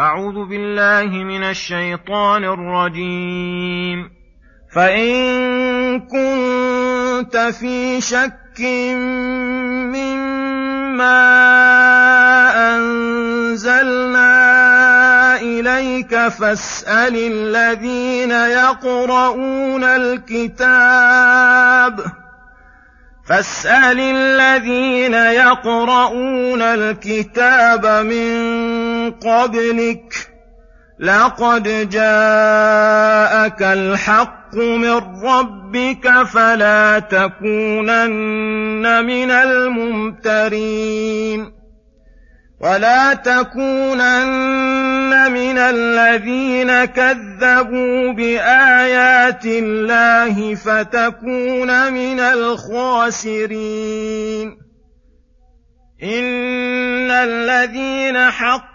أعوذ بالله من الشيطان الرجيم. فإن كنت في شك مما أنزلنا إليك فاسأل الذين يقرؤون الكتاب فاسأل الذين يقرؤون الكتاب من قبلك لقد جاءك الحق من ربك فلا تكونن من الممترين. ولا تكونن من الذين كذبوا بآيات الله فتكون من الخاسرين. إن الذين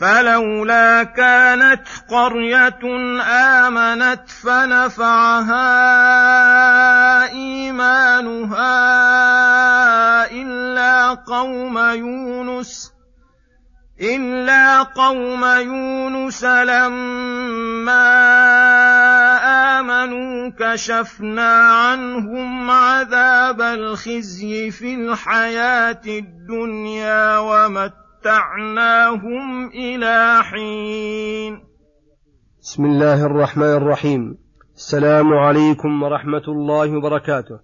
فلولا كانت قرية آمنت فنفعها إيمانها إلا قوم يونس إلا قوم يونس لما آمنوا كشفنا عنهم عذاب الخزي في الحياة الدنيا ومت متعناهم إلى حين. بسم الله الرحمن الرحيم. السلام عليكم ورحمة الله وبركاته.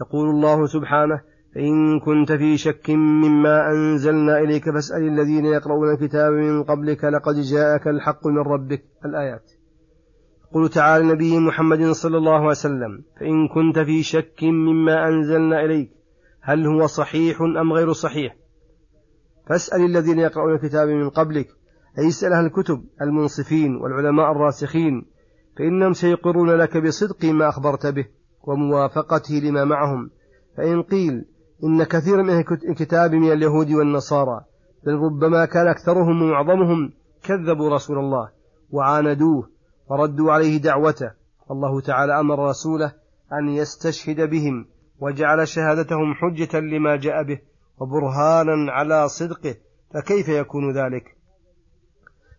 يقول الله سبحانه فإن كنت في شك مما أنزلنا إليك فاسأل الذين يقرؤون الكتاب من قبلك لقد جاءك الحق من ربك. الآيات. يقول تعالى النبي محمد صلى الله عليه وسلم فإن كنت في شك مما أنزلنا إليك هل هو صحيح أم غير صحيح؟ فاسأل الذين يقرؤون الكتاب من قبلك أي اسأل أهل الكتب المنصفين والعلماء الراسخين فإنهم سيقرون لك بصدق ما أخبرت به وموافقته لما معهم. فإن قيل إن كثيرا من الكتاب من اليهود والنصارى بل ربما كان أكثرهم ومعظمهم كذبوا رسول الله وعاندوه وردوا عليه دعوته. الله تعالى أمر رسوله أن يستشهد بهم وجعل شهادتهم حجة لما جاء به. وبرهانا على صدقه فكيف يكون ذلك؟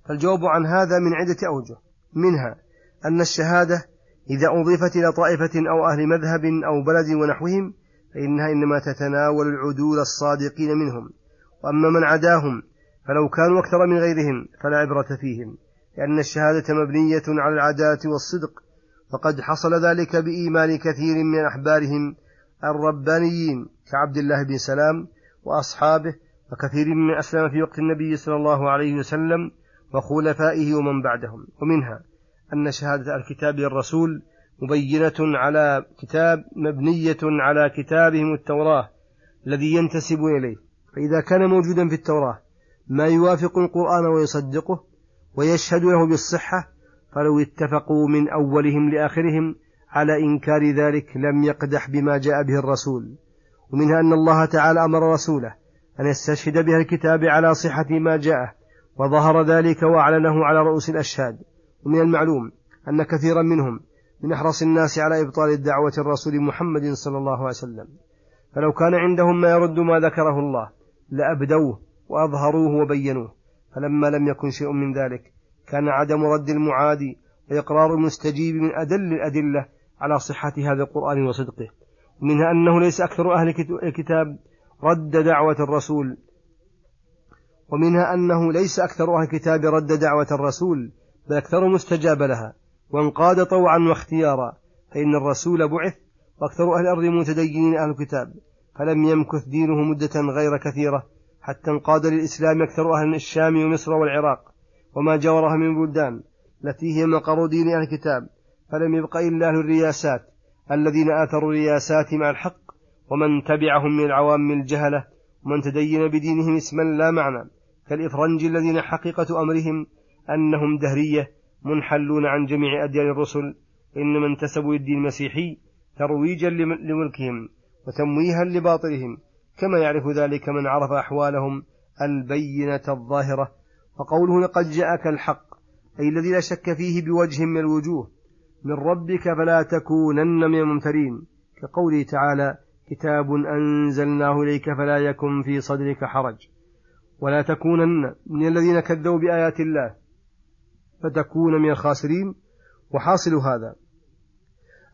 فالجواب عن هذا من عدة أوجه. منها أن الشهادة إذا أضيفت إلى طائفة أو أهل مذهب أو بلد ونحوهم فإنها إنما تتناول العدول الصادقين منهم. وأما من عداهم فلو كانوا أكثر من غيرهم فلا عبرة فيهم لأن الشهادة مبنية على العدالة والصدق فقد حصل ذلك بإيمان كثير من أحبارهم الربانيين كعبد الله بن سلام وأصحابه وكثير من أسلم في وقت النبي صلى الله عليه وسلم وخلفائه ومن بعدهم. ومنها أن شهادة الكتاب للرسول مبينة على كتاب مبنية على كتابهم التوراة الذي ينتسب إليه. فإذا كان موجودا في التوراة ما يوافق القرآن ويصدقه ويشهد له بالصحة فلو اتفقوا من أولهم لآخرهم على إنكار ذلك لم يقدح بما جاء به الرسول. ومنها أن الله تعالى أمر رسوله أن يستشهد بها الكتاب على صحة ما جاءه وظهر ذلك وأعلنه على رؤوس الأشهاد. ومن المعلوم أن كثيرا منهم من أحرص الناس على إبطال الدعوة الرسول محمد صلى الله عليه وسلم. فلو كان عندهم ما يرد ما ذكره الله لأبدوه وأظهروه وبينوه. فلما لم يكن شيء من ذلك كان عدم رد المعادي وإقرار المستجيب من أدل الأدلة على صحة هذا القرآن وصدقه. منها أنه ليس أكثر أهل الكتاب رد دعوة الرسول ومنها أنه ليس أكثر أهل الكتاب رد دعوة الرسول بل أكثر مستجاب لها وانقاد طوعا واختيارا فإن الرسول بعث وأكثر أهل الأرض متدينين أهل الكتاب فلم يمكث دينه مدة غير كثيرة حتى انقاد للإسلام أكثر أهل الشام ومصر والعراق وما جاورها من بلدان التي هي مقر دين أهل الكتاب فلم يبق إلا أهل الرياسات. الذين آثروا الرياسات مع الحق ومن تبعهم من العوام الجهلة ومن تدين بدينهم اسما لا معنى كالإفرنج الذين حقيقة أمرهم أنهم دهرية منحلون عن جميع أديان الرسل إنما انتسبوا للدين المسيحي ترويجا لملكهم وتمويها لباطلهم كما يعرف ذلك من عرف أحوالهم البينة الظاهرة. وقوله لقد جاءك الحق أي الذي لا شك فيه بوجه من الوجوه من ربك فلا تكونن من الممترين. كقوله تعالى كتاب أنزلناه إليك فلا يكن في صدرك حرج. ولا تكونن من الذين كذبوا بآيات الله فتكون من الخاسرين. وحاصل هذا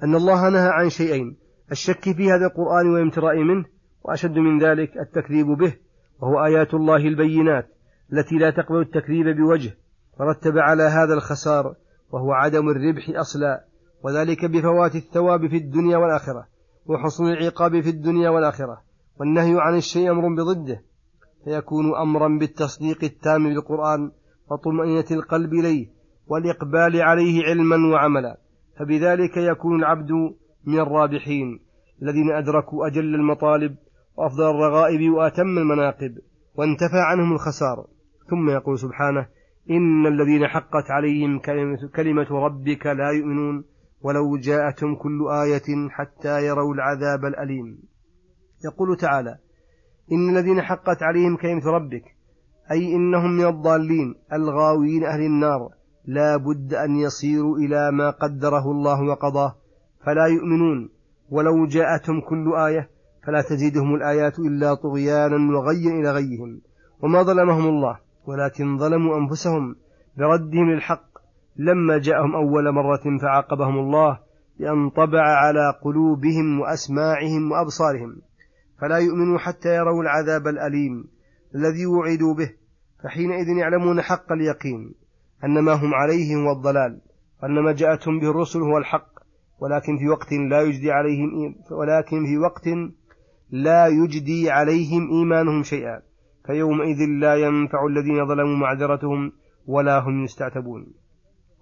أن الله نهى عن شيئين الشك في هذا القرآن والامتراء منه وأشد من ذلك التكذيب به وهو آيات الله البينات التي لا تقبل التكذيب بوجه فرتب على هذا الخسار وهو عدم الربح أصلا وذلك بفوات الثواب في الدنيا والآخرة وحصول العقاب في الدنيا والآخرة والنهي عن الشيء أمر بضده. فيكون أمرا بالتصديق التام بالقرآن وطمأنينة القلب إليه والإقبال عليه علما وعملا. فبذلك يكون العبد من الرابحين الذين أدركوا أجل المطالب وأفضل الرغائب وأتم المناقب وانتفى عنهم الخسار. ثم يقول سبحانه إن الذين حقت عليهم كلمة ربك لا يؤمنون ولو جاءتهم كل آية حتى يروا العذاب الأليم. يقول تعالى إن الذين حقت عليهم كلمة ربك أي إنهم من الضالين الغاوين أهل النار لا بد أن يصيروا إلى ما قدره الله وقضاه فلا يؤمنون ولو جاءتهم كل آية فلا تزيدهم الآيات إلا طغيانا وغيا إلى غيهم. وما ظلمهم الله ولكن ظلموا أنفسهم بردهم للحق. لما جاءهم أول مرة فعاقبهم الله بأن طبع على قلوبهم وأسماعهم وأبصارهم. فلا يؤمنوا حتى يروا العذاب الأليم الذي وعدوا به فحينئذ يعلمون حق اليقين أن ما هم عليه هو الضلال وأن ما جاءتهم به الرسل هو الحق. ولكن في وقت لا يجدي عليهم ولكن في وقت لا يجدي عليهم إيمانهم شيئا. فيومئذ لا ينفع الذين ظلموا معذرتهم ولا هم يستعتبون.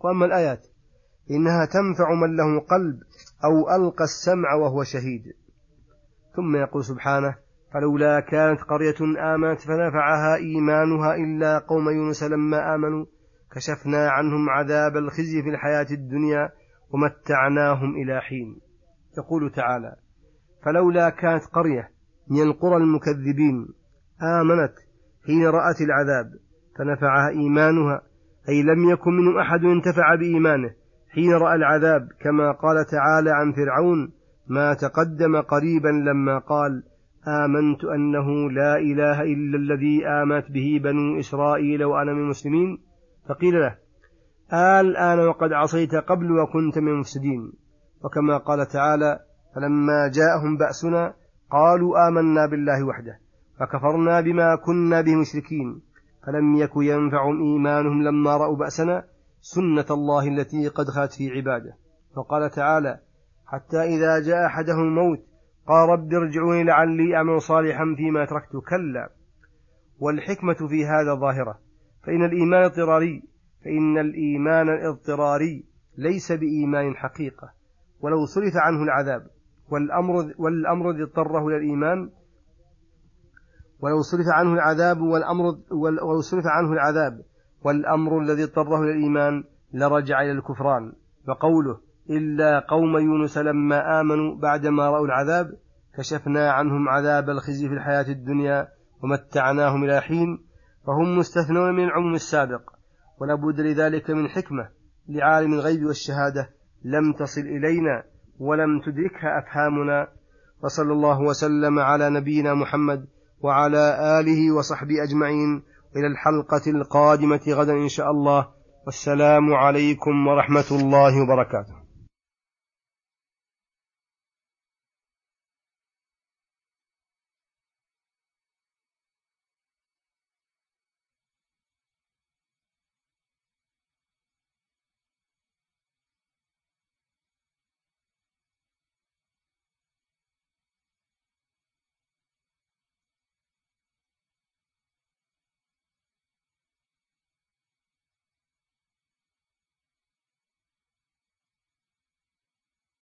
وأما الآيات إنها تنفع من له قلب أو ألقى السمع وهو شهيد. ثم يقول سبحانه فلولا كانت قرية آمنت فنفعها إيمانها إلا قوم يونس لما آمنوا كشفنا عنهم عذاب الخزي في الحياة الدنيا ومتعناهم إلى حين. يقول تعالى فلولا كانت قرية من القرى المكذبين آمنت حين رأت العذاب فنفعها إيمانها أي لم يكن منهم أحد انتفع بإيمانه حين رأى العذاب كما قال تعالى عن فرعون ما تقدم قريبا لما قال آمنت أنه لا إله إلا الذي آمنت به بنو إسرائيل وأنا من المسلمين. فقيل له الآن وقد عصيت قبل وكنت من المفسدين. وكما قال تعالى فلما جاءهم بأسنا قالوا آمنا بالله وحده. فكفرنا بما كنا به مشركين فلم يك ينفعهم إيمانهم لما رأوا بأسنا سنة الله التي قد خلت في عباده. وقال تعالى حتى إذا جاء أحدهم الموت قال رب ارجعوني لعلي أعمل صالحا فيما تركت. كلا. والحكمة في هذا ظاهرة. فإن الإيمان اضطراري. فإن الإيمان الاضطراري ليس بإيمان حقيقة. ولو صرف عنه العذاب والأمر والأمر الذي اضطره إلى الإيمان ولو صرف عنه العذاب والأمر ولو صرف عنه العذاب والأمر الذي اضطره إلى الإيمان لرجع إلى الكفران. وقوله إلا قوم يونس لما آمنوا بعدما رأوا العذاب كشفنا عنهم عذاب الخزي في الحياة الدنيا ومتعناهم إلى حين فهم مستثنون من العموم السابق. ولا بد لذلك من حكمة لعالم الغيب والشهادة لم تصل إلينا ولم تدركها أفهامنا. وصلى الله وسلم على نبينا محمد وعلى آله وصحبه أجمعين. إلى الحلقة القادمة غدا إن شاء الله. والسلام عليكم ورحمة الله وبركاته.